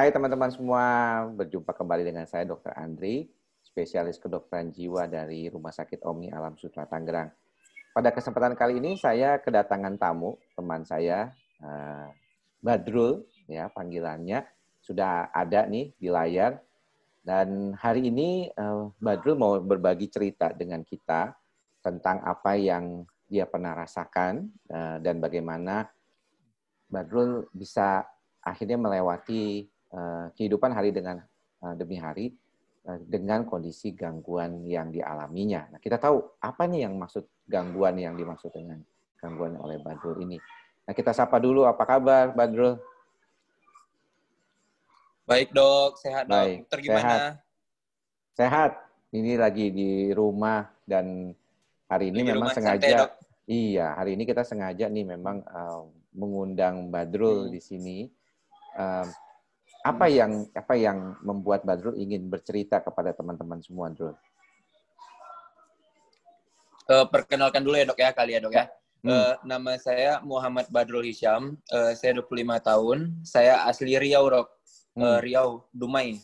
Hai teman-teman semua, berjumpa kembali dengan saya Dr. Andri, spesialis kedokteran jiwa dari Rumah Sakit Omni Alam Sutra Tangerang. Pada kesempatan kali ini saya kedatangan tamu, teman saya uh, Badrul, ya panggilannya sudah ada nih di layar. Dan hari ini uh, Badrul mau berbagi cerita dengan kita tentang apa yang dia pernah rasakan uh, dan bagaimana Badrul bisa akhirnya melewati kehidupan hari dengan uh, demi hari uh, dengan kondisi gangguan yang dialaminya. Nah, kita tahu apa nih yang maksud gangguan yang dimaksud dengan gangguan oleh Badrul ini. Nah, kita sapa dulu apa kabar Badrul? Baik dok, sehat dok. Baik, Dokter gimana? Sehat. sehat. Ini lagi di rumah dan hari ini Di memang sengaja. santai, Dok. Iya, hari ini kita sengaja nih memang uh, mengundang Badrul Hmm. di sini. Um, apa yang apa yang membuat Badrul ingin bercerita kepada teman-teman semua, Drul? Eh, perkenalkan dulu ya dok ya kali ya dok ya. Hmm. Eh, nama saya Muhammad Badrul Hisham. Eh, saya 25 tahun. Saya asli Riau dok. Hmm. Riau, Dumai.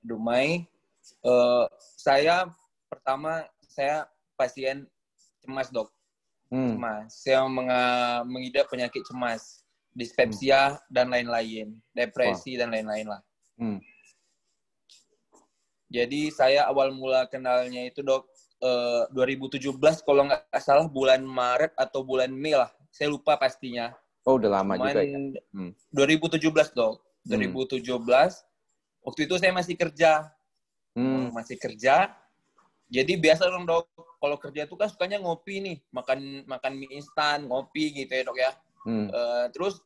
Dumai. Eh, saya pertama saya pasien cemas dok. Hmm. Cemas. Saya mengidap penyakit cemas, dispepsia dan lain-lain, depresi dan lain-lain lah. Hmm. Jadi saya awal mula kenalnya itu dok eh, 2017 kalau nggak salah bulan Maret atau bulan Mei lah. Saya lupa pastinya. Oh, udah lama Cuman juga ya. Hmm. 2017 dok. 2017 waktu itu saya masih kerja. Hmm. Masih kerja. Jadi biasa dong dok. Kalau kerja tuh kan sukanya ngopi nih, makan makan mie instan, ngopi gitu ya dok ya. Hmm. Eh, terus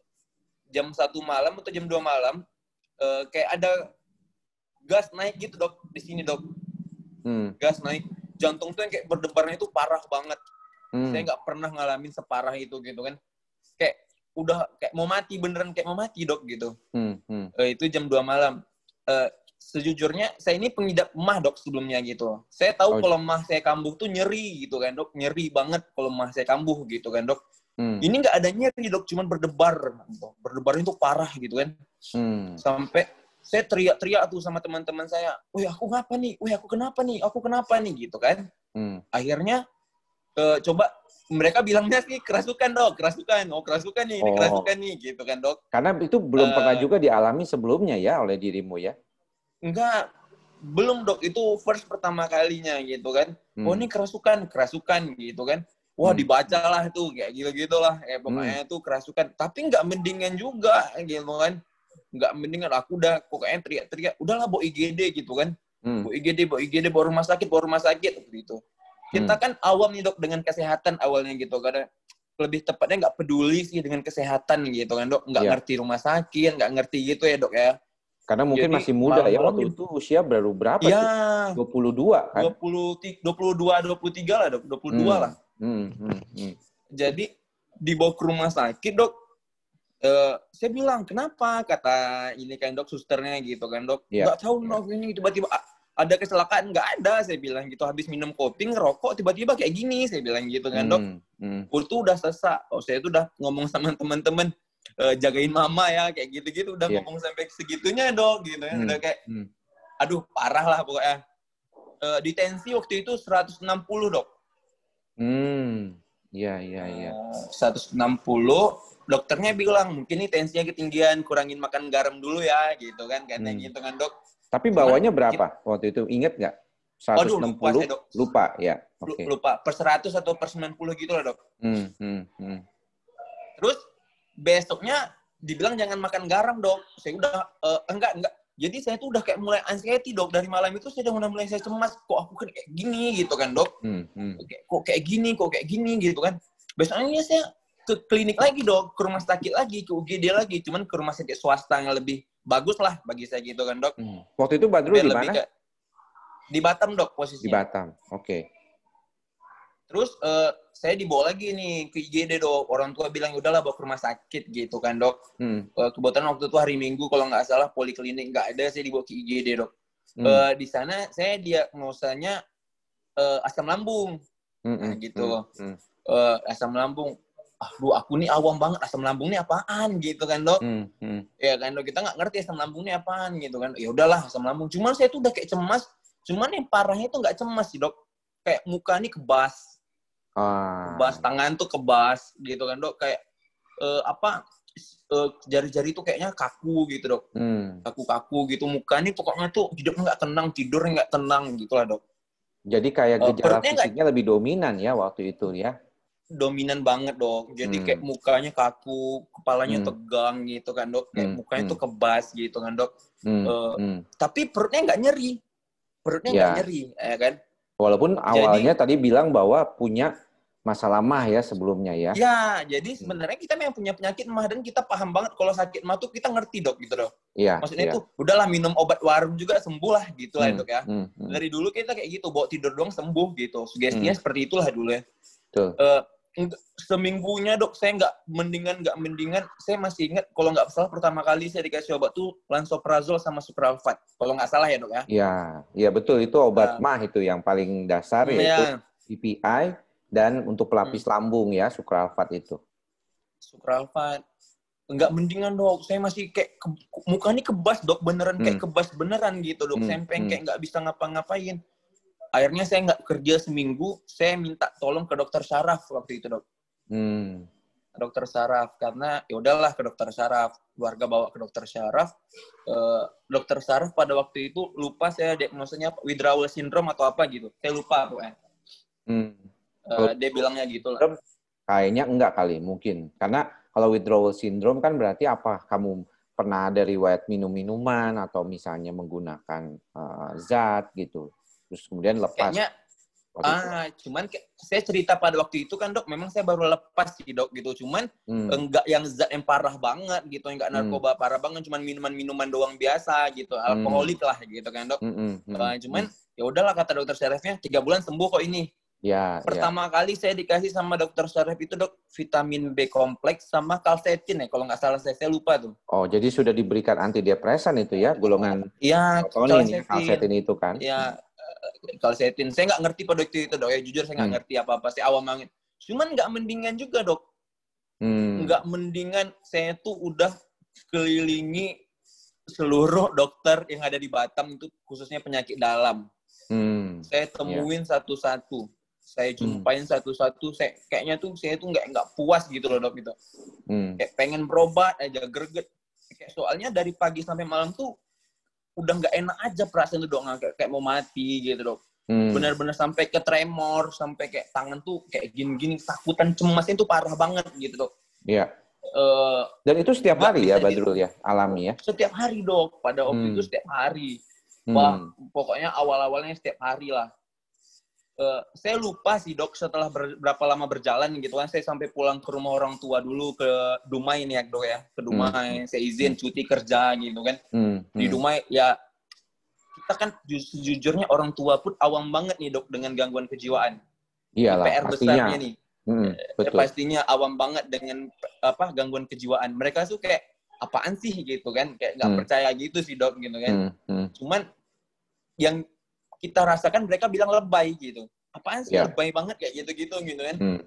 jam satu malam atau jam 2 malam eh, kayak ada gas naik gitu dok di sini dok. Hmm. gas naik jantung tuh yang kayak berdebarnya itu parah banget Hmm. saya nggak pernah ngalamin separah itu gitu kan kayak udah kayak mau mati beneran kayak mau mati dok gitu Hmm. Hmm. Eh, itu jam 2 malam Eh, sejujurnya saya ini pengidap emah dok sebelumnya gitu saya tahu Oh. kalau emah saya kambuh tuh nyeri gitu kan dok nyeri banget kalau emah saya kambuh gitu kan dok Hmm. ini nggak ada nyeri dok cuman berdebar berdebarnya itu parah gitu kan Hmm. sampai saya teriak-teriak tuh sama teman-teman saya, wih aku ngapa nih, wih aku kenapa nih, aku kenapa nih gitu kan. Hmm. Akhirnya eh, coba mereka bilangnya sih kerasukan dok, kerasukan, oh kerasukan nih, ini Oh. kerasukan nih gitu kan dok. Karena itu belum Eh, pernah juga dialami sebelumnya ya oleh dirimu ya. Enggak, belum dok, itu first pertama kalinya gitu kan. Hmm. Oh ini kerasukan, kerasukan gitu kan. Wah Hmm. dibaca lah tuh kayak gitu-gitu lah, kayak pokoknya tuh kerasukan. Tapi nggak mendingan juga gitu kan. Nggak mendingan, aku udah pokoknya teriak-teriak, udahlah bawa IGD gitu kan. Hmm. bawa IGD, bawa IGD, bawa rumah sakit, bawa rumah sakit gitu. Kita Hmm. kan awam nih dok dengan kesehatan awalnya gitu, karena lebih tepatnya nggak peduli sih dengan kesehatan gitu kan dok, nggak Iya. ngerti rumah sakit, nggak ngerti gitu ya dok ya. Karena mungkin Jadi, masih muda ya waktu gitu. itu usia baru berapa Iya, sih? 22 kan? 20, 22, 23 lah dok, 22 Hmm. lah. Hmm, hmm, hmm. Jadi dibawa ke rumah sakit dok, eh, saya bilang kenapa kata ini kan dok susternya gitu kan dok, Iya. nggak tahu dok ini tiba-tiba "Ah, ada kecelakaan nggak ada saya bilang gitu habis minum kopi ngerokok tiba-tiba kayak gini saya bilang gitu kan dok, Hmm, hmm. Tuh udah sesak, oh saya tuh udah ngomong sama teman-teman eh, jagain mama ya kayak gitu-gitu udah Iya. ngomong sampai segitunya dok gitu ya Hmm. udah kayak Hmm. aduh parah lah pokoknya. Eh, di tensi waktu itu 160 dok. Hmm. Iya, iya, iya. Eh, 160 dokternya bilang mungkin ini tensinya ketinggian kurangin makan garam dulu ya gitu kan katanya Hmm. gitu kan dok Tapi Cuman bawanya berapa waktu itu? Ingat nggak? Waduh, 160? lupa saya, Dok. Lupa, ya. Oke. lupa per 100 atau per 90 gitu lah dok Hmm, hmm, hmm. terus besoknya dibilang jangan makan garam dok saya udah eh, enggak enggak jadi saya tuh udah kayak mulai anxiety dok dari malam itu saya udah mulai saya cemas kok aku kan kayak gini gitu kan dok Hmm, hmm. Kok kayak gini kok kayak gini gitu kan besoknya saya ke klinik lagi dok ke rumah sakit lagi ke UGD lagi cuman ke rumah sakit swasta yang lebih bagus lah bagi saya gitu kan dok Hmm. Waktu itu Badrul Biar di mana? ke- di Batam dok Di posisinya Batam. Oke. Terus eh, saya dibawa lagi nih ke IGD dok. Orang tua bilang udahlah bawa ke rumah sakit gitu kan dok. Hmm. Eh, kebetulan waktu itu hari Minggu kalau nggak salah poliklinik nggak ada saya dibawa ke IGD dok. Hmm. Eh, di sana saya diagnosanya eh, asam lambung Hmm, nah, hmm, gitu. hmm, hmm. Eh, asam lambung. aduh aku nih awam banget asam lambung nih apaan gitu kan dok Hmm, hmm. ya kan dok kita nggak ngerti asam lambung nih apaan gitu kan ya udahlah asam lambung cuman saya tuh udah kayak cemas cuman yang parahnya tuh nggak cemas sih dok kayak muka nih kebas Ah. kebas tangan tuh kebas gitu kan dok kayak eh, apa eh, jari-jari tuh kayaknya kaku gitu dok Hmm. kaku-kaku gitu muka nih pokoknya tuh hidupnya nggak tenang tidurnya nggak tenang gitu lah dok Jadi kayak Eh, gejala nggak- fisiknya lebih dominan ya waktu itu ya. dominan banget dok jadi Hmm. kayak mukanya kaku kepalanya Hmm. tegang gitu kan dok kayak Hmm, mukanya hmm. tuh kebas gitu kan dok Hmm, Eh, hmm. tapi perutnya nggak nyeri perutnya Ya. nggak nyeri ya kan Walaupun awalnya tadi bilang bahwa punya masalah mah ya sebelumnya ya. ya jadi Hmm. sebenarnya kita memang punya penyakit mah dan kita paham banget kalau sakit mah tuh kita ngerti dok gitu dok Iya. maksudnya iya. tuh udahlah minum obat warung juga sembuh lah gitu lah Hmm, dok ya hmm, hmm. dari dulu kita kayak gitu bawa tidur doang sembuh gitu sugestinya Hmm. seperti itulah dulu ya Betul. Eh, eng- seminggunya dok saya nggak mendingan nggak mendingan saya masih ingat kalau nggak salah pertama kali saya dikasih obat tuh lansoprazol sama supralfat kalau nggak salah ya dok ya Iya, iya betul itu obat Nah. mah itu yang paling dasar yaitu ya PPI dan untuk pelapis Hmm. lambung ya sukralfat itu. supralfat nggak mendingan dok saya masih kayak ke, muka ini kebas dok beneran kayak Hmm. kebas beneran gitu dok Hmm, sampai hmm. kayak nggak bisa ngapa-ngapain akhirnya saya nggak kerja seminggu saya minta tolong ke dokter saraf waktu itu dok Hmm. dokter saraf karena ya udahlah ke dokter saraf keluarga bawa ke dokter saraf Eh, dokter saraf pada waktu itu lupa saya diagnosanya withdrawal syndrome atau apa gitu saya lupa pokoknya Hmm. Kalau- dia bilangnya gitu lah Kayaknya enggak kali mungkin karena kalau withdrawal syndrome kan berarti apa? Kamu pernah ada riwayat minum-minuman atau misalnya menggunakan eh, zat gitu, terus kemudian lepas. kayaknya itu. ah cuman saya cerita pada waktu itu kan dok memang saya baru lepas sih dok gitu cuman Hmm. enggak yang zat yang parah banget gitu enggak Hmm. narkoba parah banget cuman minuman-minuman doang biasa gitu alkoholik lah gitu kan dok Hmm, hmm, hmm, Eh, cuman ya udahlah kata dokter sarafnya tiga bulan sembuh kok ini ya, ya. Pertama kali saya dikasih sama dokter saraf itu dok vitamin B kompleks sama kalsetin ya kalau nggak salah saya, saya lupa tuh. Oh, jadi sudah diberikan antidepresan itu ya, golongan ya, kalsetin. kalsetin itu kan? Eh, kalsetin. Saya nggak ngerti pada waktu itu dok ya jujur saya nggak Hmm. ngerti apa apa. Saya awam banget. Cuman nggak mendingan juga dok. Hmm. Nggak mendingan saya tuh udah kelilingi seluruh dokter yang ada di Batam itu khususnya penyakit dalam. Hmm. Saya temuin satu-satu. Saya jumpain satu-satu. Saya kayaknya tuh saya tuh nggak nggak puas gitu loh dok gitu. Hmm. kayak pengen berobat aja greget kayak soalnya dari pagi sampai malam tuh udah nggak enak aja perasaan tuh dok kayak, kayak mau mati gitu dok Hmm. benar-benar sampai ke tremor sampai kayak tangan tuh kayak gini-gini takutan cemasnya tuh parah banget gitu dok Iya. Eh, Dan itu setiap hari ya, Badrul ya, alami ya. setiap hari dok pada waktu Hmm. itu setiap hari Hmm. wah pokoknya awal-awalnya setiap hari lah Eh, saya lupa sih dok setelah ber- berapa lama berjalan gitu kan saya sampai pulang ke rumah orang tua dulu ke Dumai nih ya dok ya ke Dumai saya izin cuti kerja gitu kan Hmm. di Hmm. Dumai ya kita kan ju- sejujurnya orang tua pun awam banget nih dok dengan gangguan kejiwaan Iyalah, PR pastinya. besarnya nih Hmm, Ya, betul. pastinya awam banget dengan apa gangguan kejiwaan mereka tuh kayak apaan sih gitu kan kayak nggak Hmm. percaya gitu sih dok gitu kan Hmm. Hmm. cuman yang kita rasakan mereka bilang lebay gitu apaan sih Ya. lebay banget kayak gitu-gitu gitu kan Hmm.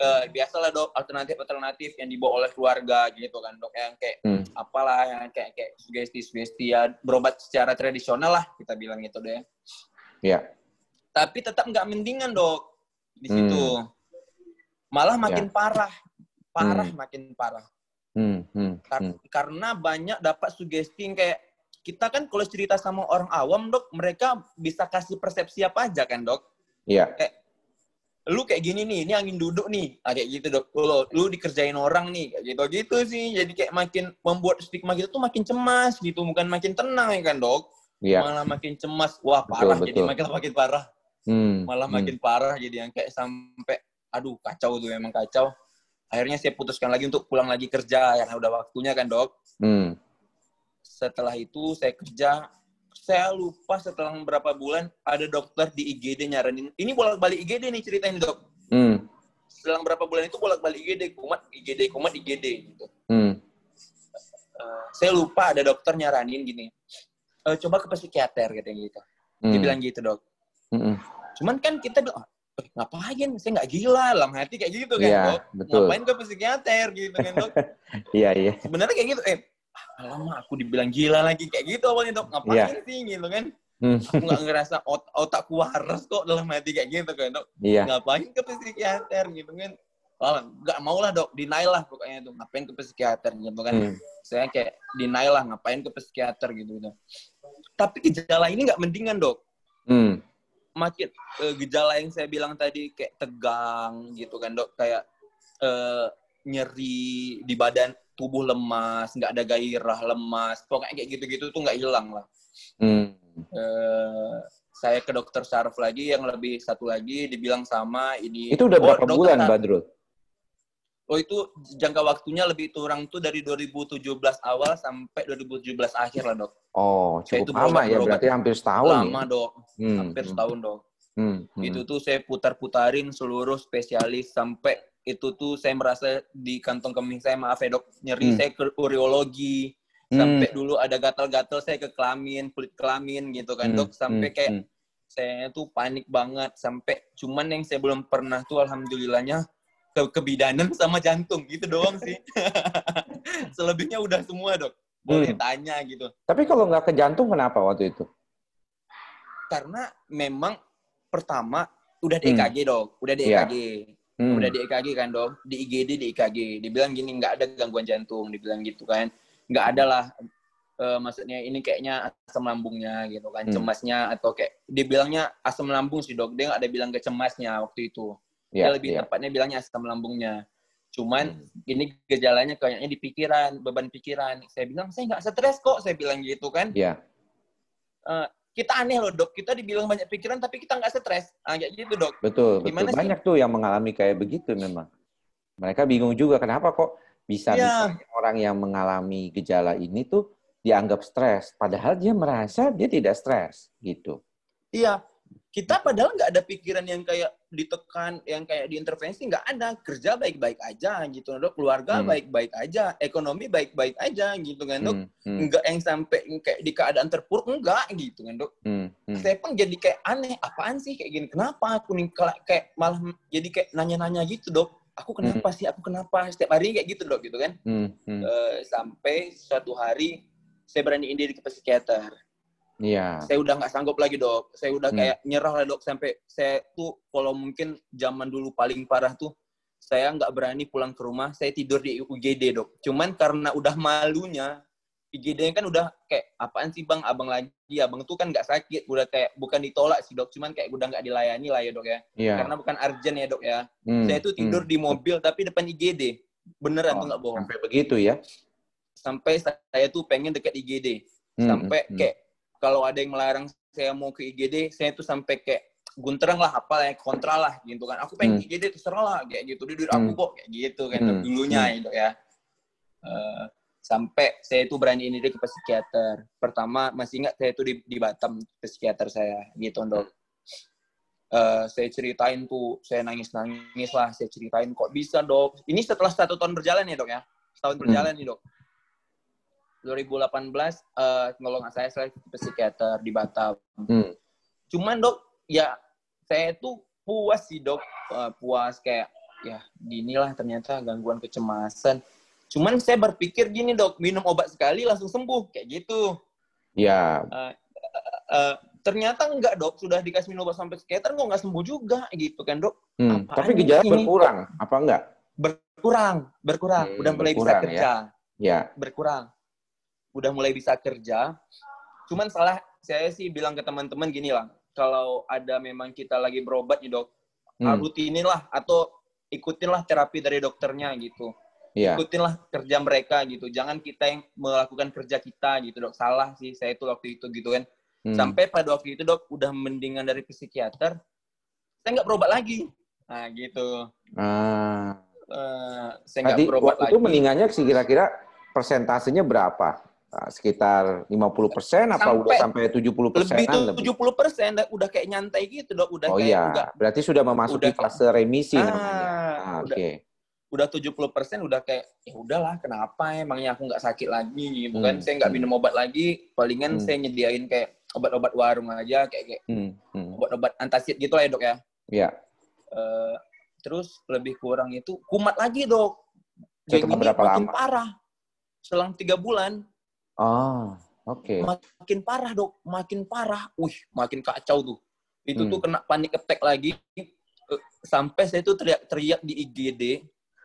Eh, biasalah dok alternatif-alternatif yang dibawa oleh keluarga gitu kan dok yang kayak Hmm. apalah yang kayak kayak sugesti-sugesti ya berobat secara tradisional lah kita bilang gitu deh Ya. tapi tetap nggak mendingan dok di situ malah makin parah parah Hmm. makin parah Hmm. Hmm. Kar- Hmm. karena banyak dapat sugesti kayak kita kan kalau cerita sama orang awam dok mereka bisa kasih persepsi apa aja kan dok Iya. lu kayak gini nih ini angin duduk nih ah, kayak gitu dok lu, lu dikerjain orang nih kayak gitu gitu sih jadi kayak makin membuat stigma kita tuh makin cemas gitu bukan makin tenang ya kan dok Iya. malah makin cemas wah Betul, parah jadi betul. makin makin parah Hmm. malah Hmm. makin parah jadi yang kayak sampai aduh kacau tuh emang kacau akhirnya saya putuskan lagi untuk pulang lagi kerja karena udah waktunya kan dok Hmm. Setelah itu saya kerja saya lupa setelah beberapa bulan ada dokter di IGD nyaranin ini bolak balik IGD nih ceritanya dok Hmm. selang berapa bulan itu bolak balik IGD kumat IGD kumat IGD gitu Hmm. Eh, saya lupa ada dokter nyaranin gini "Eh, coba ke psikiater katanya gitu dia Hmm. bilang gitu dok Hmm. cuman kan kita bilang "Ah, "Eh, ngapain? Saya nggak gila, dalam hati kayak gitu kan, Iya, dok. betul. Ngapain ke psikiater gitu kan, dok. Iya, iya. Sebenarnya kayak gitu, eh, ah, alamak aku dibilang gila lagi kayak gitu awalnya, dok. Ngapain Iya. sih gitu kan? Hmm, Aku nggak ngerasa ot otakku waras kok dalam hati kayak gitu kan, dok. Iya. Ngapain ke psikiater gitu kan? Wah, nggak mau lah dok, denial lah pokoknya tuh. Ngapain ke psikiater gitu kan? Hmm. Saya kayak denial lah, ngapain ke psikiater gitu gitu. Tapi gejala ini nggak mendingan dok. Hmm. Makin eh, gejala yang saya bilang tadi kayak tegang gitu kan dok, kayak eh, nyeri di badan, tubuh lemas, nggak ada gairah, lemas, pokoknya kayak gitu-gitu tuh nggak hilang lah. Hmm. Eh, saya ke dokter saraf lagi, yang lebih satu lagi dibilang sama ini. Itu udah Oh, berapa dokter bulan. Badrul? Oh itu jangka waktunya lebih kurang tuh dari 2017 awal sampai 2017 akhir lah dok. Oh, cukup itu lama ya, berobat. berarti hampir setahun Lama nih. dok, Hmm, hampir hmm, setahun dok. hmm, hmm. Itu tuh saya putar-putarin seluruh spesialis sampai itu tuh saya merasa di kantong kemih saya maaf ya dok nyeri Hmm. saya ke ureologi Hmm. sampai dulu ada gatal-gatal saya ke kelamin kulit kelamin gitu kan Hmm, dok sampai hmm, kayak hmm. saya tuh panik banget sampai cuman yang saya belum pernah tuh alhamdulillahnya ke kebidanan sama jantung gitu doang sih selebihnya udah semua dok boleh Hmm. tanya gitu Tapi kalau nggak ke jantung kenapa waktu itu? karena memang pertama udah di Hmm. EKG dok udah di. EKG Hmm. udah di EKG kan dok di IGD di EKG dibilang gini nggak ada gangguan jantung dibilang gitu kan nggak ada lah eh, maksudnya ini kayaknya asam lambungnya gitu kan Hmm. cemasnya atau kayak dibilangnya asam lambung sih dok dia nggak ada bilang ke cemasnya waktu itu Iya, dia lebih iya. tepatnya bilangnya asam lambungnya cuman Hmm. ini gejalanya kayaknya di pikiran beban pikiran saya bilang saya nggak stres kok saya bilang gitu kan Iya. Kita aneh loh dok kita dibilang banyak pikiran tapi kita nggak stres ah, kayak gitu dok Betul, betul. Sih? Banyak tuh yang mengalami kayak begitu memang. Mereka bingung juga kenapa kok bisa Iya. bisa orang yang mengalami gejala ini tuh dianggap stres, padahal dia merasa dia tidak stres gitu. Iya, kita padahal nggak ada pikiran yang kayak ditekan, yang kayak diintervensi nggak ada. Kerja baik-baik aja gitu, dok. Keluarga Hmm. baik-baik aja, ekonomi baik-baik aja gitu kan, dok. Hmm, hmm, Nggak yang sampai kayak di keadaan terpuruk enggak gitu kan, dok. hmm, hmm. Saya pun jadi kayak aneh, apaan sih kayak gini? Kenapa aku nih kayak- malah jadi kayak nanya-nanya gitu, dok. Aku kenapa sih? Aku kenapa? Setiap hari kayak gitu, dok, gitu kan. Hmm, hmm. Eh, sampai suatu hari saya beraniin diri ke psikiater Iya. saya udah nggak sanggup lagi dok. Saya udah Hmm. kayak nyerah lah dok. Sampai saya tuh kalau mungkin zaman dulu paling parah tuh saya nggak berani pulang ke rumah saya tidur di UGD dok. Cuman karena udah malunya IGD kan udah kayak apaan sih bang? Abang lagi. Abang tuh kan nggak sakit. Udah kayak bukan ditolak sih dok. Cuman kayak udah nggak dilayani lah ya dok ya. Iya. karena bukan urgent ya dok ya. Hmm, saya tuh tidur hmm. di mobil tapi depan IGD beneran Oh, tuh nggak bohong. Sampai begitu ya. sampai saya tuh pengen deket IGD Hmm, sampai hmm, kayak kalau ada yang melarang saya mau ke IGD saya tuh sampai kayak gunterang lah apa ya kontra lah gitu kan aku pengen Hmm. IGD terserah lah kayak gitu di aku Hmm. kok kayak gitu kan Hmm. dulunya Hmm. itu ya Eh, sampai saya itu berani ini ke psikiater pertama masih ingat saya itu di, di Batam psikiater saya gitu dok Eh, saya ceritain tuh saya nangis nangis lah saya ceritain kok bisa dok ini setelah satu tahun berjalan ya dok ya setahun Hmm. berjalan nih dok 2018 eh kalau nggak saya saya ke psikiater di Batam. Hmm. Cuman dok, ya saya tuh puas sih dok, Eh, puas kayak ya ginilah ternyata gangguan kecemasan. Cuman saya berpikir gini dok, minum obat sekali langsung sembuh kayak gitu. Ya, Eh, ternyata enggak dok, sudah dikasih minum obat sampai psikiater kok nggak sembuh juga gitu kan dok. hmm. Apaan tapi gejala berkurang, apa enggak? Berkurang, berkurang, Hmm, udah mulai bisa berkurang, ya. kerja. Ya. berkurang. Udah mulai bisa kerja. Cuman salah saya sih bilang ke teman-teman gini lah, kalau ada memang kita lagi berobat nih dok, Hmm. rutinin lah atau ikutinlah terapi dari dokternya gitu. Ya. Ikutinlah kerja mereka gitu. Jangan kita yang melakukan kerja kita gitu dok. Salah sih saya itu waktu itu gitu kan. Hmm. Sampai pada waktu itu dok udah mendingan dari psikiater, saya nggak berobat lagi. Nah gitu. Ah. Eh, saya nggak berobat waktu lagi. itu mendingannya sih kira-kira persentasenya berapa? Nah, sekitar 50% apa Sampai udah sampai 70 lebih persenan tuh 70 persen udah kayak nyantai gitu dok udah Oh kayak iya, udah berarti sudah memasuki udah- fase remisi Ah, namanya. Ah, udah- Oke. udah 70 persen udah kayak ya udahlah kenapa emangnya aku nggak sakit lagi gitu kan Hmm, saya nggak hmm. minum obat lagi palingan Hmm. saya nyediain kayak obat-obat warung aja kayak kayak Hmm, hmm. obat-obat antasid gitu lah ya dok ya Ya. Uh, terus lebih kurang itu kumat lagi dok. Jadi berapa makin lama? parah. Selang tiga bulan. Oh, oke. Okay. Makin parah dok, makin parah. Wih, makin kacau tuh. Itu hmm. tuh kena panik attack lagi. Eh, sampai saya tuh teriak-teriak di IGD.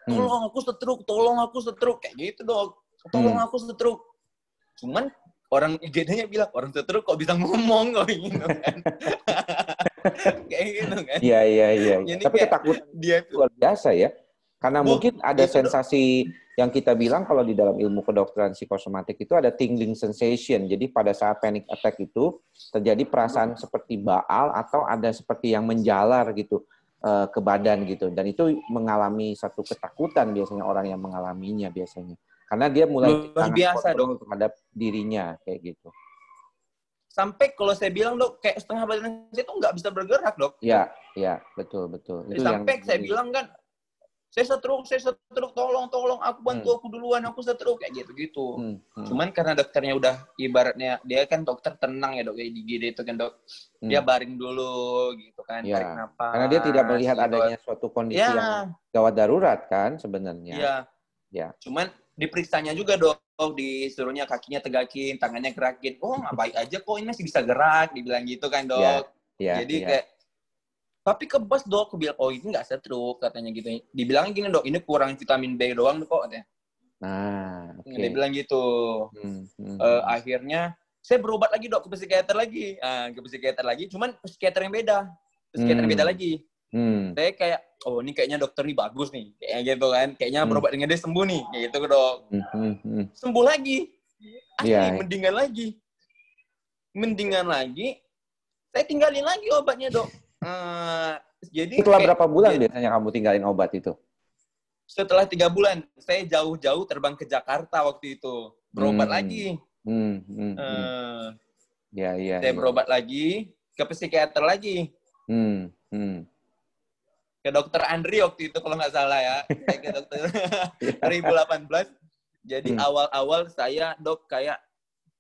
Hmm. Tolong aku setruk, tolong aku setruk. Kayak gitu dok. Tolong hmm. aku setruk. Cuman orang IGD-nya bilang orang setruk kok bisa ngomong kok gitu kan. kayak gitu kan. Iya iya iya. Tapi ketakutan dia luar biasa ya. Karena Bu, mungkin ada sensasi yang kita bilang kalau di dalam ilmu kedokteran psikosomatik itu ada tingling sensation. Jadi pada saat panic attack itu terjadi perasaan seperti baal atau ada seperti yang menjalar gitu eh, ke badan gitu. Dan itu mengalami satu ketakutan biasanya orang yang mengalaminya biasanya. Karena dia mulai Luar biasa dong terhadap dirinya kayak gitu. Sampai kalau saya bilang dok, kayak setengah badan saya itu nggak bisa bergerak dok. Iya, iya betul betul. Itu Sampai yang, saya bilang kan, saya setruk, saya setruk, tolong, tolong, aku bantu hmm. aku duluan, aku setruk kayak gitu gitu. Hmm. Hmm. Cuman karena dokternya udah ibaratnya dia kan dokter tenang ya dok, kayak di GD itu kan dok, hmm. dia baring dulu gitu kan, ya. tarik napas. Karena dia tidak melihat gitu. adanya suatu kondisi ya. yang gawat darurat kan sebenarnya. Iya. Ya. Cuman diperiksanya juga dong disuruhnya kakinya tegakin tangannya gerakin oh nggak baik aja kok ini masih bisa gerak dibilang gitu kan dok yeah, yeah, jadi yeah. kayak tapi kebas dok aku bilang oh ini nggak stroke katanya gitu dibilang gini dok ini kurang vitamin B doang kok katanya nah okay. dia bilang gitu hmm, hmm, uh, akhirnya saya berobat lagi dok ke psikiater lagi uh, ke psikiater lagi cuman psikiater yang beda psikiater hmm. beda lagi hmm. saya kayak oh ini kayaknya dokter ini bagus nih kayak gitu kan kayaknya hmm. berobat dengan dia sembuh nih kayak gitu dok hmm, hmm. Hmm. sembuh lagi asli yeah. mendingan lagi mendingan lagi saya tinggalin lagi obatnya dok uh, jadi setelah kayak, berapa bulan ya, biasanya kamu tinggalin obat itu setelah tiga bulan saya jauh-jauh terbang ke Jakarta waktu itu berobat hmm. lagi hmm. Hmm. Uh, ya ya saya ya. berobat lagi ke psikiater lagi hmm. Hmm ke dokter Andri waktu itu kalau nggak salah ya saya ke dokter 2018 jadi hmm. awal-awal saya dok kayak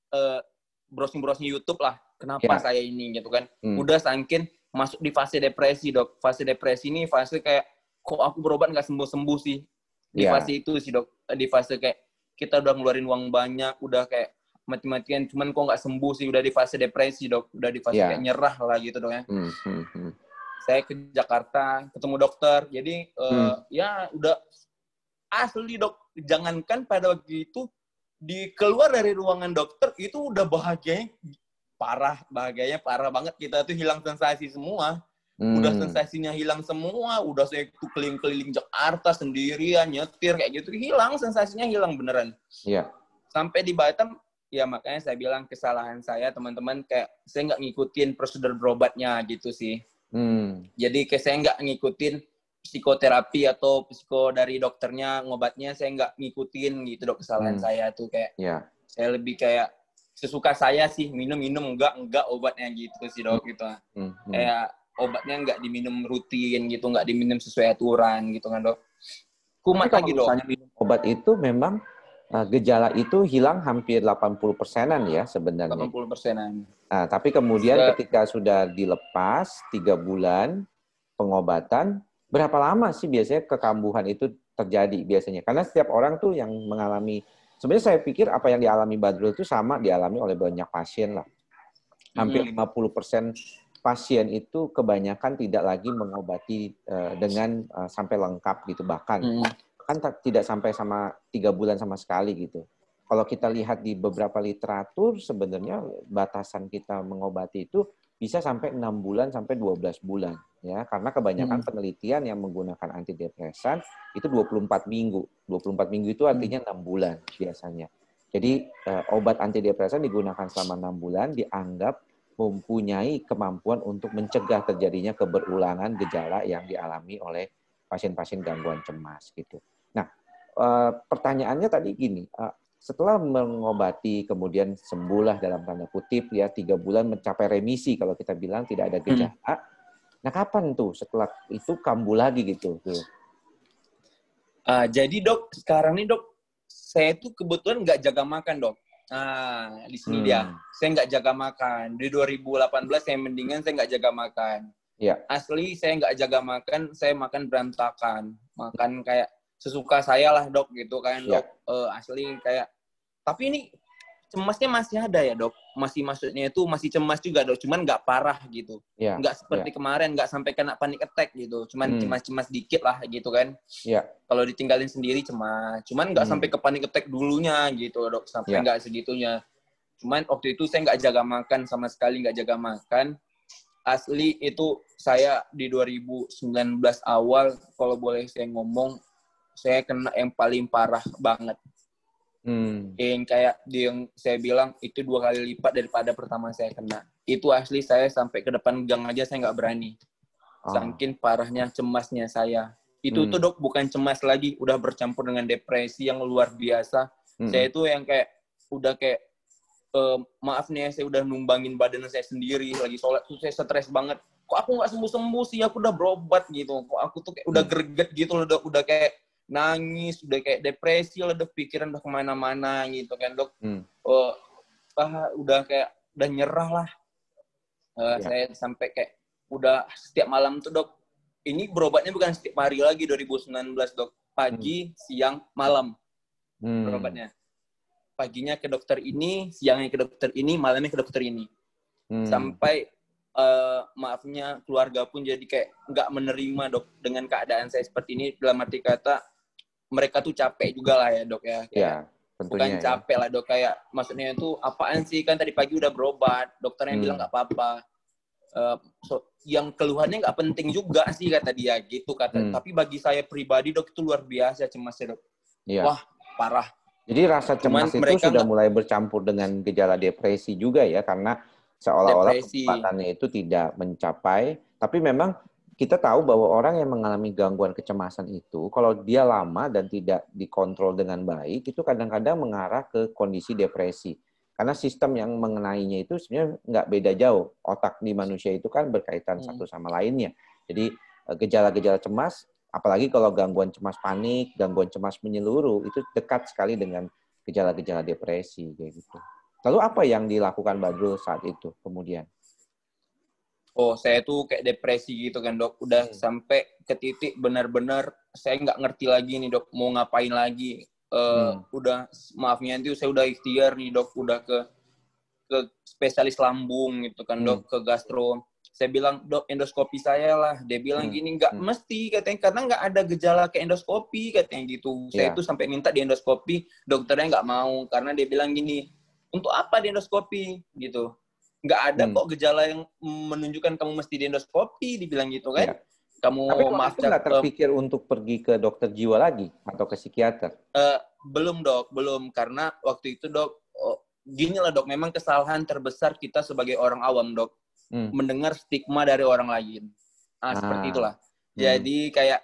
uh, browsing-browsing YouTube lah kenapa yeah. saya ini gitu kan hmm. udah sangkin masuk di fase depresi dok fase depresi ini fase kayak kok aku berobat nggak sembuh-sembuh sih di yeah. fase itu sih dok di fase kayak kita udah ngeluarin uang banyak udah kayak mati-matian cuman kok nggak sembuh sih udah di fase depresi dok udah di fase yeah. kayak nyerah lah gitu dok ya hmm. Hmm. saya ke Jakarta ketemu dokter jadi uh, hmm. ya udah asli dok jangankan pada waktu itu di keluar dari ruangan dokter itu udah bahagia parah bahagianya parah banget kita tuh hilang sensasi semua hmm. udah sensasinya hilang semua udah saya tuh keliling-keliling Jakarta sendirian nyetir kayak gitu hilang sensasinya hilang beneran iya sampai di Batam ya makanya saya bilang kesalahan saya teman-teman kayak saya nggak ngikutin prosedur berobatnya gitu sih Hmm. Jadi kayak saya nggak ngikutin psikoterapi atau psiko dari dokternya ngobatnya saya nggak ngikutin gitu dok kesalahan hmm. saya tuh kayak yeah. saya lebih kayak sesuka saya sih minum minum enggak enggak obatnya gitu sih dok hmm. gitu hmm. Hmm. kayak obatnya nggak diminum rutin gitu nggak diminum sesuai aturan gitu kan dok kumat lagi dok minum obat itu memang uh, gejala itu hilang hampir 80 persenan ya sebenarnya 80 persenan Nah, tapi kemudian sudah. ketika sudah dilepas tiga bulan pengobatan, berapa lama sih biasanya kekambuhan itu terjadi biasanya? Karena setiap orang tuh yang mengalami, sebenarnya saya pikir apa yang dialami Badrul itu sama dialami oleh banyak pasien lah. Hampir hmm. 50% pasien itu kebanyakan tidak lagi mengobati uh, dengan uh, sampai lengkap gitu bahkan hmm. kan tidak sampai sama tiga bulan sama sekali gitu kalau kita lihat di beberapa literatur sebenarnya batasan kita mengobati itu bisa sampai enam bulan sampai 12 bulan ya karena kebanyakan hmm. penelitian yang menggunakan antidepresan itu 24 minggu 24 minggu itu artinya hmm. enam hmm. bulan biasanya jadi eh, obat antidepresan digunakan selama enam bulan dianggap mempunyai kemampuan untuk mencegah terjadinya keberulangan gejala yang dialami oleh pasien-pasien gangguan cemas gitu. Nah, eh, pertanyaannya tadi gini, eh, setelah mengobati kemudian sembuhlah dalam tanda kutip ya tiga bulan mencapai remisi kalau kita bilang tidak ada gejala. Hmm. Nah kapan tuh setelah itu kambuh lagi gitu? Tuh. Uh, jadi dok sekarang nih dok saya tuh kebetulan nggak jaga makan dok. Nah di sini hmm. dia saya nggak jaga makan. Di 2018 saya mendingan saya nggak jaga makan. Iya. Asli saya nggak jaga makan, saya makan berantakan. Makan kayak sesuka saya lah dok gitu kan Iya. dok. Eh, asli kayak. Tapi ini cemasnya masih ada ya dok. Masih maksudnya itu masih cemas juga dok. Cuman nggak parah gitu. Iya. Nggak seperti kemarin, nggak sampai kena panic attack gitu. Cuman Hmm. cemas-cemas dikit lah gitu kan. Iya. Kalau ditinggalin sendiri cemas. Cuman nggak Hmm. sampai ke panic attack dulunya gitu dok. Sampai Iya. nggak segitunya. Cuman waktu itu saya nggak jaga makan sama sekali nggak jaga makan. Asli itu saya di 2019 awal kalau boleh saya ngomong saya kena yang paling parah banget. Hmm. Yang kayak yang saya bilang itu dua kali lipat daripada pertama saya kena. Itu asli saya sampai ke depan gang aja saya nggak berani. Ah. Saking parahnya cemasnya saya. Itu Hmm. tuh dok bukan cemas lagi, udah bercampur dengan depresi yang luar biasa. Hmm. Saya itu yang kayak udah kayak eh, maaf nih ya, saya udah numbangin badan saya sendiri lagi sholat tuh saya stres banget. Kok aku nggak sembuh sembuh sih? Aku udah berobat gitu. Kok aku tuh kayak udah Hmm. greget gitu loh, dok. Udah kayak nangis, udah kayak depresi lah, dok. Pikiran udah ke mana-mana gitu kan, dok. Hmm. Oh, ah, udah kayak udah nyerah lah. Eh, Ya. Saya sampai kayak udah setiap malam tuh dok. Ini berobatnya bukan setiap hari lagi 2019 dok. Pagi, siang, malam Hmm. berobatnya. Paginya ke dokter ini, siangnya ke dokter ini, malamnya ke dokter ini. Hmm. Sampai eh, maafnya keluarga pun jadi kayak nggak menerima dok dengan keadaan saya seperti ini. Dalam arti kata mereka tuh capek juga lah ya dok ya. Kayak Ya, bukan tentunya. ya. capek lah dok kayak maksudnya itu apaan sih kan tadi pagi udah berobat dokternya Hmm. bilang nggak apa-apa Eh, so, yang keluhannya nggak penting juga sih kata dia gitu kata Hmm. tapi bagi saya pribadi dok itu luar biasa cemasnya dok Iya. Wah, parah Jadi rasa Cuman cemas itu mereka sudah nggak- mulai bercampur dengan gejala depresi juga ya, karena seolah-olah kecepatannya itu tidak mencapai. Tapi memang kita tahu bahwa orang yang mengalami gangguan kecemasan itu, kalau dia lama dan tidak dikontrol dengan baik, itu kadang-kadang mengarah ke kondisi depresi. Karena sistem yang mengenainya itu sebenarnya nggak beda jauh. Otak di manusia itu kan berkaitan Hmm. satu sama lainnya. Jadi eh, gejala-gejala cemas, apalagi kalau gangguan cemas panik, gangguan cemas menyeluruh, itu dekat sekali dengan gejala-gejala depresi kayak gitu. Lalu apa yang dilakukan Badrul saat itu kemudian? Oh saya tuh kayak depresi gitu kan dok udah Hmm. sampai ke titik benar-benar saya nggak ngerti lagi nih dok mau ngapain lagi Eh, Hmm. udah maafnya nanti saya udah ikhtiar nih dok udah ke ke spesialis lambung gitu kan Hmm. dok ke gastro saya bilang dok endoskopi saya lah dia bilang Hmm. gini nggak Hmm. mesti katanya karena nggak ada gejala ke endoskopi katanya gitu saya Iya. tuh sampai minta di endoskopi dokternya nggak mau karena dia bilang gini untuk apa di endoskopi gitu nggak ada Hmm. kok gejala yang menunjukkan kamu mesti di endoskopi dibilang gitu kan Iya. kamu Tapi kalau maaf itu nggak Cak, terpikir untuk pergi ke dokter jiwa lagi atau ke psikiater? Eh, belum dok, belum karena waktu itu dok, oh, gini lah dok, memang kesalahan terbesar kita sebagai orang awam dok, Hmm. mendengar stigma dari orang lain. Ah, seperti Ah. itulah. Hmm. Jadi kayak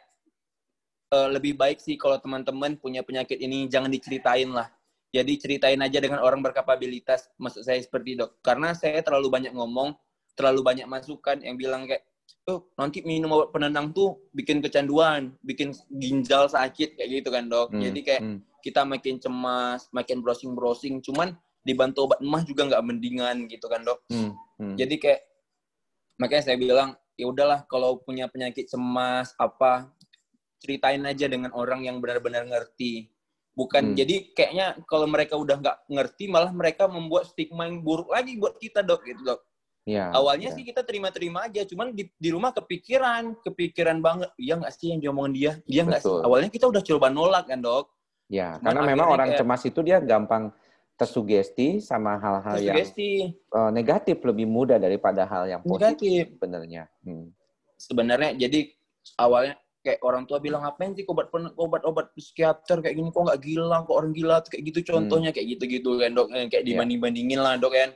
eh, lebih baik sih kalau teman-teman punya penyakit ini jangan diceritain lah. Jadi ceritain aja dengan orang berkapabilitas. Maksud saya seperti dok, karena saya terlalu banyak ngomong, terlalu banyak masukan yang bilang kayak, oh nanti minum obat penenang tuh bikin kecanduan, bikin ginjal sakit kayak gitu kan dok. Hmm. Jadi kayak Hmm. kita makin cemas, makin browsing-browsing, cuman dibantu obat emah juga nggak mendingan gitu kan dok. Hmm. Hmm. Jadi kayak makanya saya bilang ya udahlah kalau punya penyakit cemas apa ceritain aja dengan orang yang benar-benar ngerti. Bukan Hmm. jadi kayaknya kalau mereka udah nggak ngerti malah mereka membuat stigma yang buruk lagi buat kita dok gitu dok. Ya, Awalnya ya. sih kita terima-terima aja, cuman di, di rumah kepikiran, kepikiran banget. Iya nggak sih yang diomongin dia? Dia nggak sih? Awalnya kita udah coba nolak kan dok. Ya, Cuman karena memang orang kayak- cemas itu dia gampang tersugesti sama hal-hal yang eh, negatif lebih mudah daripada hal yang positif negatif. sebenarnya. Hmm. sebenarnya jadi awalnya kayak orang tua bilang ngapain sih obat pen- obat-obat psikiater kayak gini? Kok nggak gila kok orang gila? Kayak gitu contohnya kayak gitu-gitu kan dok. Kayak Iya. dibanding-bandingin lah dok kan.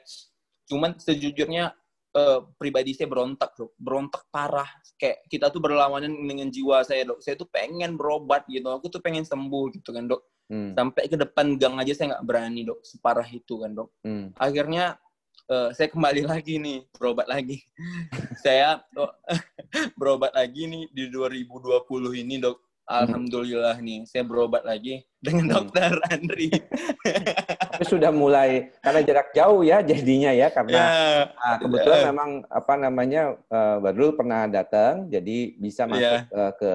Cuman sejujurnya eh, pribadi saya berontak dok. Berontak parah. Kayak kita tuh berlawanan dengan jiwa saya dok. Saya tuh pengen berobat gitu. Aku tuh pengen sembuh gitu kan dok. Hmm. sampai ke depan gang aja saya nggak berani dok. Separah itu kan dok. Hmm. akhirnya eh, saya kembali lagi nih berobat lagi saya oh, berobat lagi nih di 2020 ini dok alhamdulillah nih saya berobat lagi dengan Hmm. dokter Andri sudah mulai karena jarak jauh ya jadinya ya karena yeah. nah, kebetulan yeah. memang apa namanya uh, Badrul pernah datang jadi bisa masuk yeah. uh, ke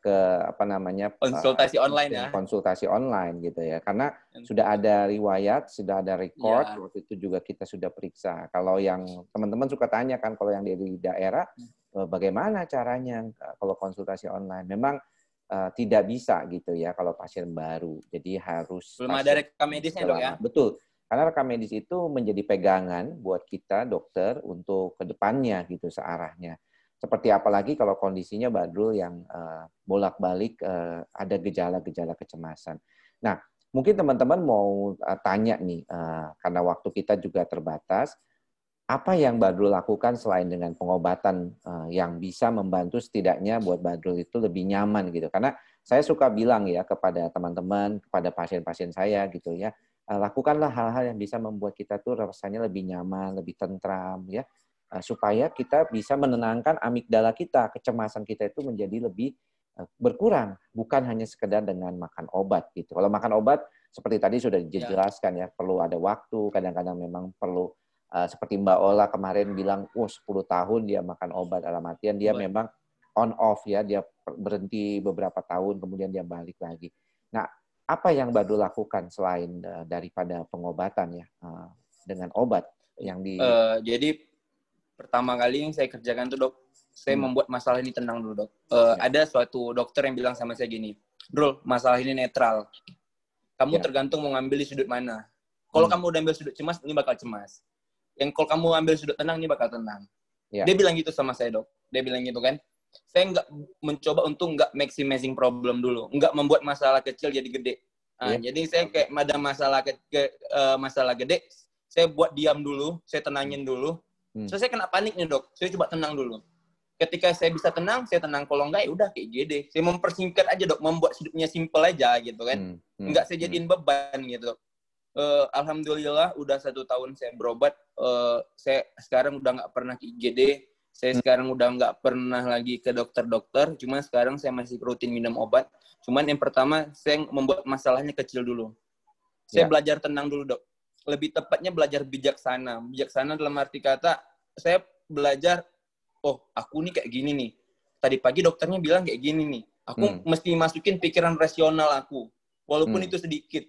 ke apa namanya konsultasi uh, online ya konsultasi online gitu ya karena sudah ada riwayat sudah ada record yeah. waktu itu juga kita sudah periksa kalau yang teman-teman suka tanya kan kalau yang di daerah hmm. bagaimana caranya kalau konsultasi online memang uh, tidak bisa gitu ya kalau pasien baru. Jadi harus belum ada rekam medisnya dok ya. Betul. Karena rekam medis itu menjadi pegangan buat kita dokter untuk ke depannya gitu searahnya. Seperti apalagi kalau kondisinya Badrul yang uh, bolak-balik uh, ada gejala-gejala kecemasan. Nah, mungkin teman-teman mau uh, tanya nih, karena waktu kita juga terbatas, apa yang Badrul lakukan selain dengan pengobatan yang bisa membantu setidaknya buat Badrul itu lebih nyaman gitu. Karena saya suka bilang ya kepada teman-teman, kepada pasien-pasien saya gitu ya, lakukanlah hal-hal yang bisa membuat kita tuh rasanya lebih nyaman, lebih tentram ya, uh, supaya kita bisa menenangkan amigdala kita, kecemasan kita itu menjadi lebih uh, berkurang, bukan hanya sekedar dengan makan obat gitu. Kalau makan obat seperti tadi sudah ya. dijelaskan ya, perlu ada waktu, kadang-kadang memang perlu Uh, seperti Mbak Ola kemarin bilang, oh 10 tahun dia makan obat dalam artian dia memang on off ya, dia berhenti beberapa tahun kemudian dia balik lagi. Nah, apa yang Mbak Dul lakukan selain uh, daripada pengobatan ya uh, dengan obat yang di? Uh, jadi pertama kali yang saya kerjakan tuh dok, saya hmm. membuat masalah ini tenang dulu dok. Uh, ya. Ada suatu dokter yang bilang sama saya gini, Drul, masalah ini netral. Kamu ya. tergantung mau ngambil di sudut mana. Kalau hmm. kamu udah ambil sudut cemas, ini bakal cemas yang kalau kamu ambil sudut tenang ini bakal tenang. Yeah. Dia bilang gitu sama saya dok. Dia bilang gitu kan. Saya nggak mencoba untuk nggak maximizing problem dulu, nggak membuat masalah kecil jadi gede. Nah, yeah. Jadi saya kayak ada masalah ke, ke uh, masalah gede, saya buat diam dulu, saya tenangin dulu. Hmm. So saya kena panik nih dok. Saya coba tenang dulu. Ketika saya bisa tenang, saya tenang. Kalau enggak ya udah kayak gede. Saya mempersingkat aja dok, membuat hidupnya simple aja gitu kan. Hmm. Hmm. Enggak saya jadiin hmm. beban gitu. Dok uh, alhamdulillah udah satu tahun saya berobat. Uh, saya sekarang udah nggak pernah ke IGD. Saya hmm. sekarang udah nggak pernah lagi ke dokter-dokter. Cuma sekarang saya masih rutin minum obat. Cuman yang pertama saya membuat masalahnya kecil dulu. Saya ya. belajar tenang dulu dok. Lebih tepatnya belajar bijaksana. Bijaksana dalam arti kata saya belajar. Oh aku nih kayak gini nih. Tadi pagi dokternya bilang kayak gini nih. Aku hmm. mesti masukin pikiran rasional aku. Walaupun hmm. itu sedikit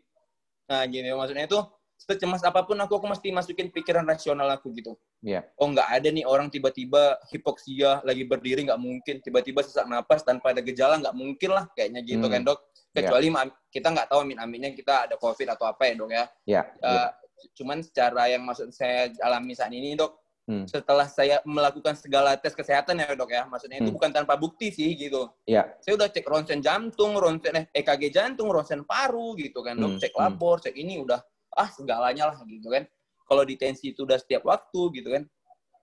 Nah, gini maksudnya itu secemas apa pun aku aku mesti masukin pikiran rasional aku gitu. Iya. Yeah. Oh nggak ada nih orang tiba-tiba hipoksia lagi berdiri nggak mungkin, tiba-tiba sesak napas tanpa ada gejala nggak mungkin lah kayaknya gitu hmm. kan dok. Kecuali yeah. kita nggak tahu amin aminnya kita ada covid atau apa ya dok ya. Iya. Yeah. Uh, yeah. Cuman secara yang maksud saya alami saat ini dok, hmm. setelah saya melakukan segala tes kesehatan ya dok ya, maksudnya hmm. itu bukan tanpa bukti sih gitu. Iya. Saya udah cek ronsen jantung, ronsen eh, EKG jantung, ronsen paru gitu kan dok, hmm. cek hmm. labor, cek ini udah ah segalanya lah gitu kan. Kalau di tensi itu udah setiap waktu gitu kan.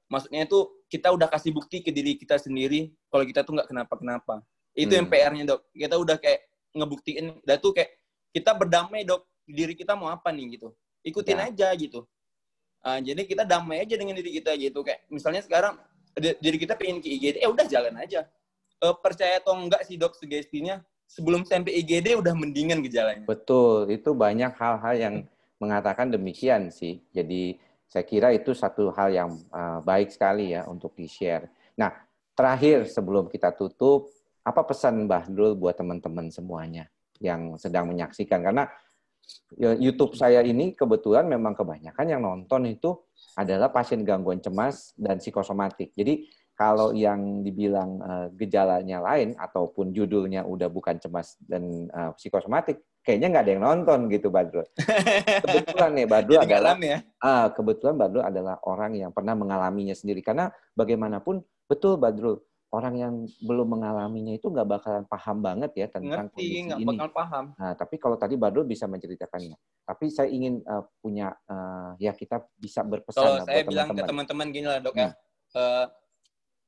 Maksudnya itu kita udah kasih bukti ke diri kita sendiri kalau kita tuh nggak kenapa-kenapa. Itu hmm. yang PR-nya dok. Kita udah kayak ngebuktiin, udah tuh kayak kita berdamai dok, diri kita mau apa nih gitu. Ikutin ya. aja gitu Uh, jadi kita damai aja dengan diri kita gitu kayak misalnya sekarang diri kita pengen ke IGD, eh udah jalan aja. Uh, percaya atau enggak sih dok sugestinya sebelum sampai IGD udah mendingan gejalanya. Betul, itu banyak hal-hal yang mengatakan demikian sih. Jadi saya kira itu satu hal yang uh, baik sekali ya untuk di-share. Nah, terakhir sebelum kita tutup, apa pesan Mbah Dul buat teman-teman semuanya yang sedang menyaksikan? Karena YouTube saya ini kebetulan memang kebanyakan yang nonton itu adalah pasien gangguan cemas dan psikosomatik. Jadi kalau yang dibilang uh, gejalanya lain ataupun judulnya udah bukan cemas dan uh, psikosomatik, kayaknya nggak ada yang nonton gitu Badrul. Kebetulan nih Badrul adalah ya? uh, kebetulan Badrul adalah orang yang pernah mengalaminya sendiri karena bagaimanapun betul Badrul orang yang belum mengalaminya itu nggak bakalan paham banget ya tentang Ngerti, kondisi gak ini. bakal paham. Nah, tapi kalau tadi Badul bisa menceritakannya. Tapi saya ingin uh, punya uh, ya kita bisa berpesan. Kalau saya buat bilang ke teman-teman gini lah dok ya, uh,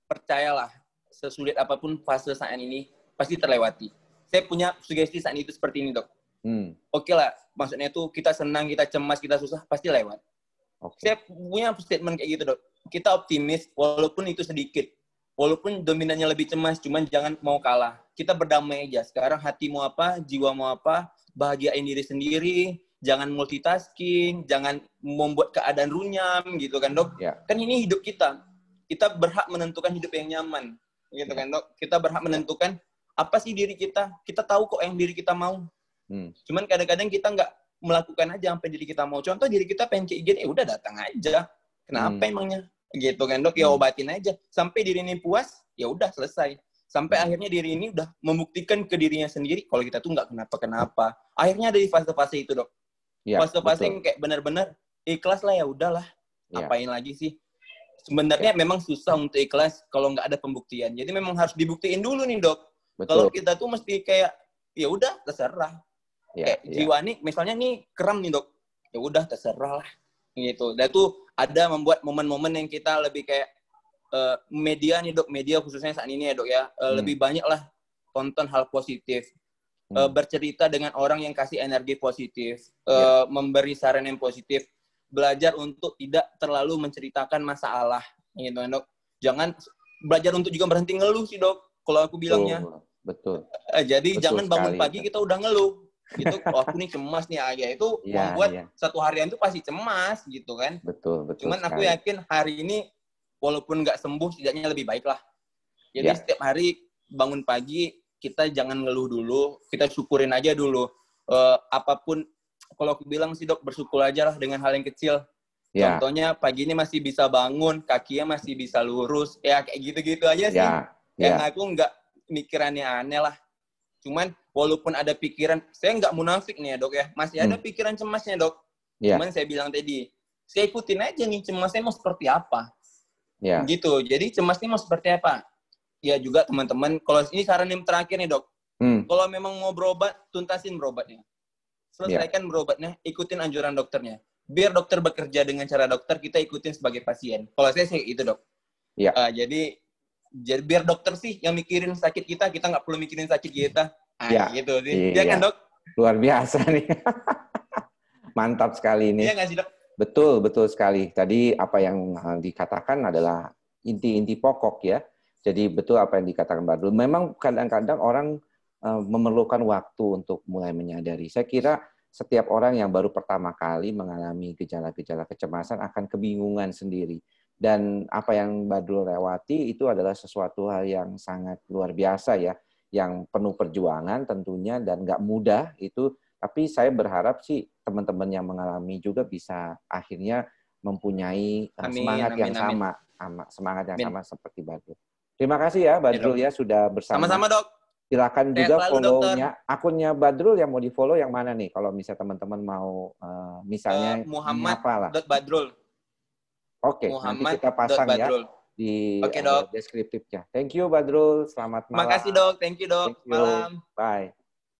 percayalah sesulit apa pun fase saat ini pasti terlewati. Saya punya sugesti saat itu seperti ini dok. Hmm. Oke okay lah, maksudnya itu kita senang, kita cemas, kita susah pasti lewat. Okay. Saya punya statement kayak gitu dok. Kita optimis walaupun itu sedikit walaupun dominannya lebih cemas, cuman jangan mau kalah. Kita berdamai aja. Sekarang hati mau apa, jiwa mau apa, bahagiain diri sendiri, jangan multitasking, jangan membuat keadaan runyam gitu kan dok. Ya. Kan ini hidup kita, kita berhak menentukan hidup yang nyaman gitu kan dok. Kita berhak menentukan apa sih diri kita. Kita tahu kok yang diri kita mau. Hmm. Cuman kadang-kadang kita nggak melakukan aja apa yang diri kita mau. Contoh diri kita pengen ke IGD, ya udah datang aja. Kenapa Hmm. emangnya? Gitu kan dok, ya Hmm. obatin aja. Sampai diri ini puas, ya udah selesai. Sampai Hmm. akhirnya diri ini udah membuktikan ke dirinya sendiri kalau kita tuh nggak kenapa-kenapa. Akhirnya ada di fase-fase itu dok. Ya, Fase-fase yang kayak benar-benar ikhlas lah ya udahlah. Ya. Apain lagi sih? Sebenarnya memang susah untuk ikhlas kalau nggak ada pembuktian. Jadi memang harus dibuktiin dulu nih dok. Kalau kita tuh mesti kayak ya udah terserah Ya, kayak ya. jiwa nih misalnya nih kram nih dok ya udah terserah lah gitu dan itu ada membuat momen-momen yang kita lebih kayak eh, media nih dok. Media khususnya saat ini ya dok ya. Eh, Hmm. lebih banyak lah tonton hal positif. Hmm. Eh, bercerita dengan orang yang kasih energi positif. Ya. eh, memberi saran yang positif. Belajar untuk tidak terlalu menceritakan masalah. Gitu kan dok. Jangan belajar untuk juga berhenti ngeluh sih dok. Kalau aku bilangnya. Betul. Eh, jadi Betul jangan bangun sekali, pagi kita udah ngeluh. Gitu, oh, aku nih cemas nih aja itu Iya, membuat iya. satu harian itu pasti cemas gitu kan. Betul, betul. Cuman aku sekali. yakin hari ini walaupun nggak sembuh setidaknya lebih baik lah. Jadi Ya. setiap hari bangun pagi kita jangan ngeluh dulu, kita syukurin aja dulu. Eh, apa pun kalau aku bilang sih dok bersyukur aja lah dengan hal yang kecil. Ya, Contohnya pagi ini masih bisa bangun, kakinya masih bisa lurus, ya kayak gitu-gitu aja sih ya, yang ya. aku nggak mikirannya aneh lah. Cuman walaupun ada pikiran, saya nggak munafik nih ya dok ya, masih ada Hmm. pikiran cemasnya dok. Ya. Cuman saya bilang tadi, saya ikutin aja nih cemasnya mau seperti apa, Ya, gitu. Jadi cemasnya mau seperti apa? Ya juga teman-teman, kalau ini saran yang terakhir nih dok, hmm, kalau memang mau berobat, tuntasin berobatnya. Selesaikan berobatnya, ikutin anjuran dokternya. Biar dokter bekerja dengan cara dokter, kita ikutin sebagai pasien. Kalau saya sih itu dok. Iya. Ah, jadi jadi biar dokter sih yang mikirin sakit kita, kita nggak perlu mikirin sakit kita. Ah, Iya. gitu sih. Iya Iya. kan dok? luar biasa nih. Mantap sekali ini. Iya nggak sih dok? Betul, betul sekali. Tadi apa yang eh, dikatakan adalah inti-inti pokok ya. Jadi betul apa yang dikatakan Badul. Memang kadang-kadang orang eh, memerlukan waktu untuk mulai menyadari. Saya kira setiap orang yang baru pertama kali mengalami gejala-gejala kecemasan akan kebingungan sendiri. Dan apa yang Badul lewati itu adalah sesuatu hal yang sangat luar biasa ya, yang penuh perjuangan tentunya dan nggak mudah itu. Tapi saya berharap sih teman-teman yang mengalami juga bisa akhirnya mempunyai eh, Amin, semangat amin, yang amin. sama, sama semangat yang Amin. sama seperti Badrul. Terima kasih ya Badrul ya sudah bersama. Sama-sama dok. Silakan Sehat juga follow-nya akunnya Badrul yang mau di-follow yang mana nih? Kalau misalnya teman-teman mau eh, misalnya Eh, Muhammad apa lah. Dot Badrul. Oke, nanti Muhammad kita pasang ya. Di Oke, eh, Dok. deskriptifnya. Thank you Badrul, selamat malam. Makasih dok. Thank you dok. Thank you. Malam. Bye.